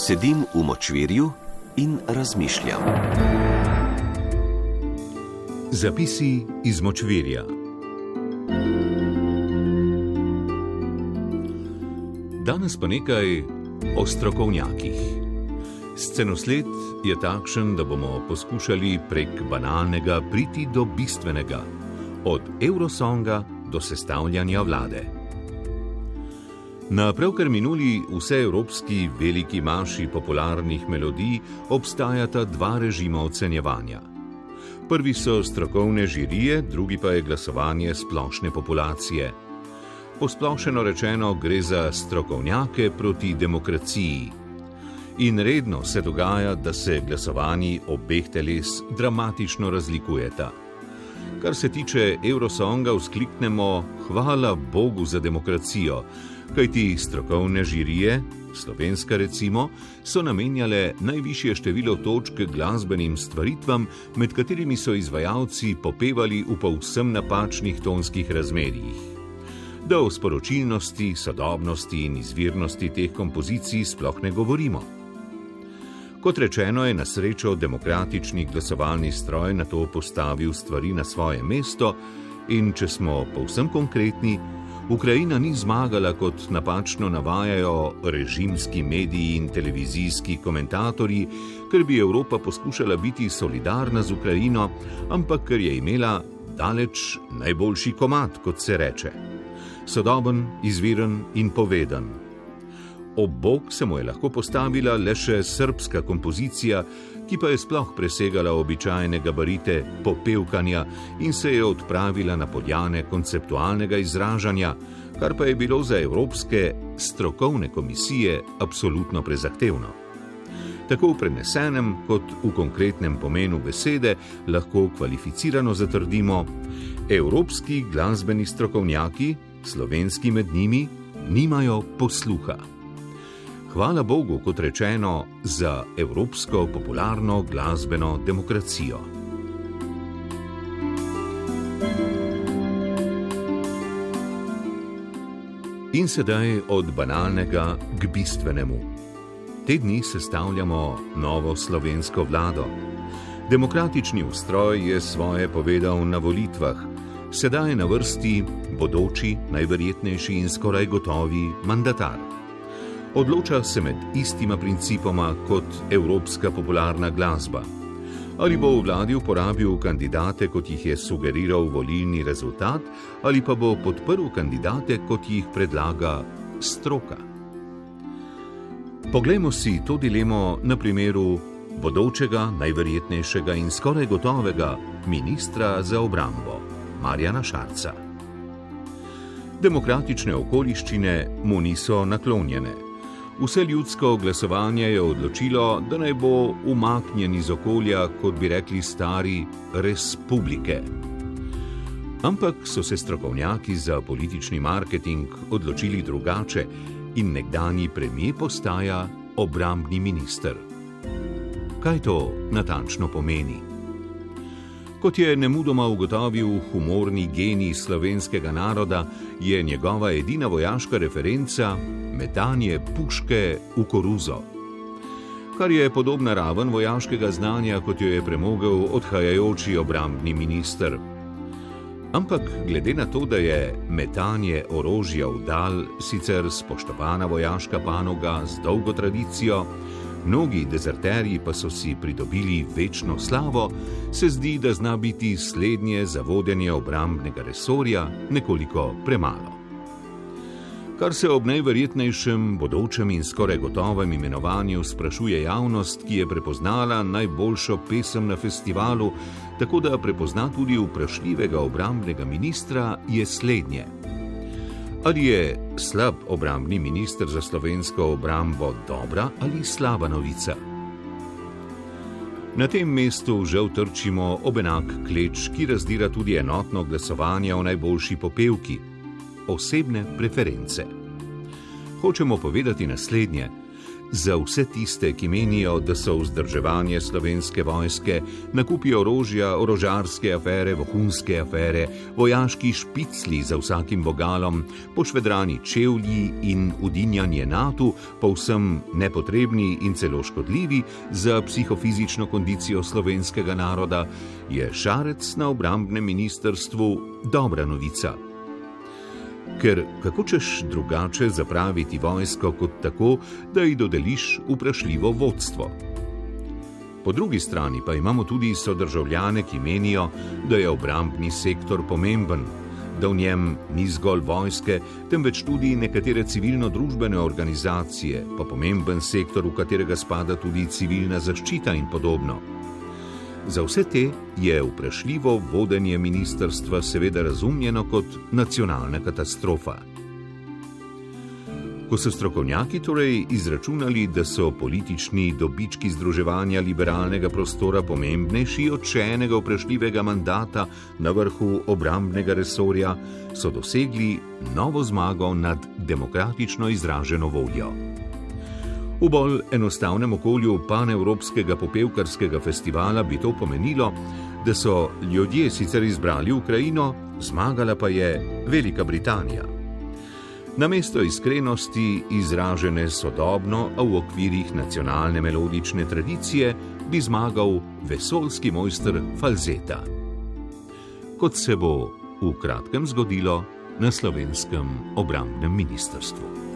Sedim v močvirju in razmišljam. Zapisi iz močvirja. Danes pa nekaj o strokovnjakih. Scenosled je takšen, da bomo poskušali prek banalnega priti do bistvenega, od Eurosonga do sestavljanja vlade. Na pravkar minuli vseevropski veliki maši popularnih melodij obstajata dva režima ocenjevanja. Prvi so strokovne žirije, drugi pa je glasovanje splošne populacije. Posplošeno rečeno gre za strokovnjake proti demokraciji. In redno se dogaja, da se glasovanji obeh teles dramatično razlikujeta. Kar se tiče Eurosonga, vzkliknemo: Hvala Bogu za demokracijo, kajti strokovne žirije, slovenska recimo, so namenjale najvišje število točk glasbenim stvaritvam, med katerimi so izvajalci popevali v povsem napačnih tonskih razmerjih. Da o sporočilnosti, sodobnosti in izvirnosti teh kompozicij sploh ne govorimo. Kot rečeno, je na srečo demokratični glasovalni stroj na to postavil stvari na svoje mesto, in če smo povsem konkretni, Ukrajina ni zmagala, kot napačno navajajo režimski mediji in televizijski komentatorji, ker bi Evropa poskušala biti solidarna z Ukrajino, ampak ker je imela daleč najboljši komat, kot se reče. Sodoben, izviren in povedan. Ob bok se mu je lahko postavila le še srpska kompozicija, ki pa je sploh presegala običajne gabarite popevkanja in se je odpravila na podjane konceptualnega izražanja, kar pa je bilo za evropske strokovne komisije absolutno prezahtevno. Tako v prenesenem kot v konkretnem pomenu besede lahko kvalificirano zatrdimo, evropski glasbeni strokovnjaki, slovenski med njimi, nimajo posluha. Hvala Bogu, kot rečeno, za evropsko popularno glasbeno demokracijo. In sedaj od banalnega k bistvenemu. Te dni sestavljamo novo slovensko vlado. Demokratični ustroj je svoje povedal na volitvah, sedaj je na vrsti bodoči, najverjetnejši in skoraj gotovi mandatar odloča se med istima principoma kot evropska popularna glasba. Ali bo v vladi uporabil kandidate, kot jih je sugeriral volilni rezultat, ali pa bo podprl kandidate, kot jih predlaga stroka. Poglejmo si to dilemo na primeru bodočega, najverjetnejšega in skoraj gotovega ministra za obrambo, Marjana Šarca. Demokratične okoliščine mu niso naklonjene. Vse ljudsko glasovanje je odločilo, da naj bo umaknjen iz okolja, kot bi rekli stari, respublike. Ampak so se strokovnjaki za politični marketing odločili drugače in nekdani premijer postaja obrambni minister. Kaj to natančno pomeni? Kot je nemudoma ugotovil humorni genij slovenskega naroda, je njegova edina vojaška referenca metanje puške v koruzo. Kar je podobna raven vojaškega znanja, kot jo je premogel odhajajoči obrambni minister. Ampak glede na to, da je metanje orožja v dal sicer spoštovana vojaška panoga z dolgo tradicijo, mnogi dezerterji pa so si pridobili večno slavo, se zdi, da zna biti slednje za vodenje obrambnega resorja nekoliko premalo. Kar se ob najverjetnejšem bodočem in skoraj gotovem imenovanju sprašuje javnost, ki je prepoznala najboljšo pesem na festivalu, tako da prepozna tudi vprašljivega obrambnega ministra, je slednje. Ali je slab obrambni minister za slovensko obrambo dobra ali slaba novica? Na tem mestu žal trčimo ob enak kleč, ki razdira tudi enotno glasovanje o najboljši popevki - osebne preference. Hočemo povedati naslednje: za vse tiste, ki menijo, da so vzdrževanje slovenske vojske, nakupi orožja, orožarske afere, vohunske afere, vojaški špicli za vsakim vogalom, pošvedrani čevlji in udinjanje NATO, povsem nepotrebni in celo škodljivi za psihofizično kondicijo slovenskega naroda, je šarec na obrambnem ministrstvu dobra novica. Ker kako češ drugače zapraviti vojsko kot tako, da ji dodeliš vprašljivo vodstvo? Po drugi strani pa imamo tudi sodržavljane, ki menijo, da je obrambni sektor pomemben, da v njem ni zgolj vojske, temveč tudi nekatere civilno-družbene organizacije, pa pomemben sektor, v katerega spada tudi civilna zaščita in podobno. Za vse te je vprašljivo vodenje ministrstva seveda razumljeno kot nacionalna katastrofa. Ko so strokovnjaki torej izračunali, da so politični dobički združevanja liberalnega prostora pomembnejši od še enega vprašljivega mandata na vrhu obrambnega resorja, so dosegli novo zmago nad demokratično izraženo voljo. V bolj enostavnem okolju panevropskega popevkarskega festivala bi to pomenilo, da so ljudje sicer izbrali Ukrajino, zmagala pa je Velika Britanija. Na mesto iskrenosti, izražene sodobno, a v okvirih nacionalne melodične tradicije, bi zmagal vesoljski mojster Falzeta. Kot se bo v kratkem zgodilo na slovenskem obrambnem ministrstvu.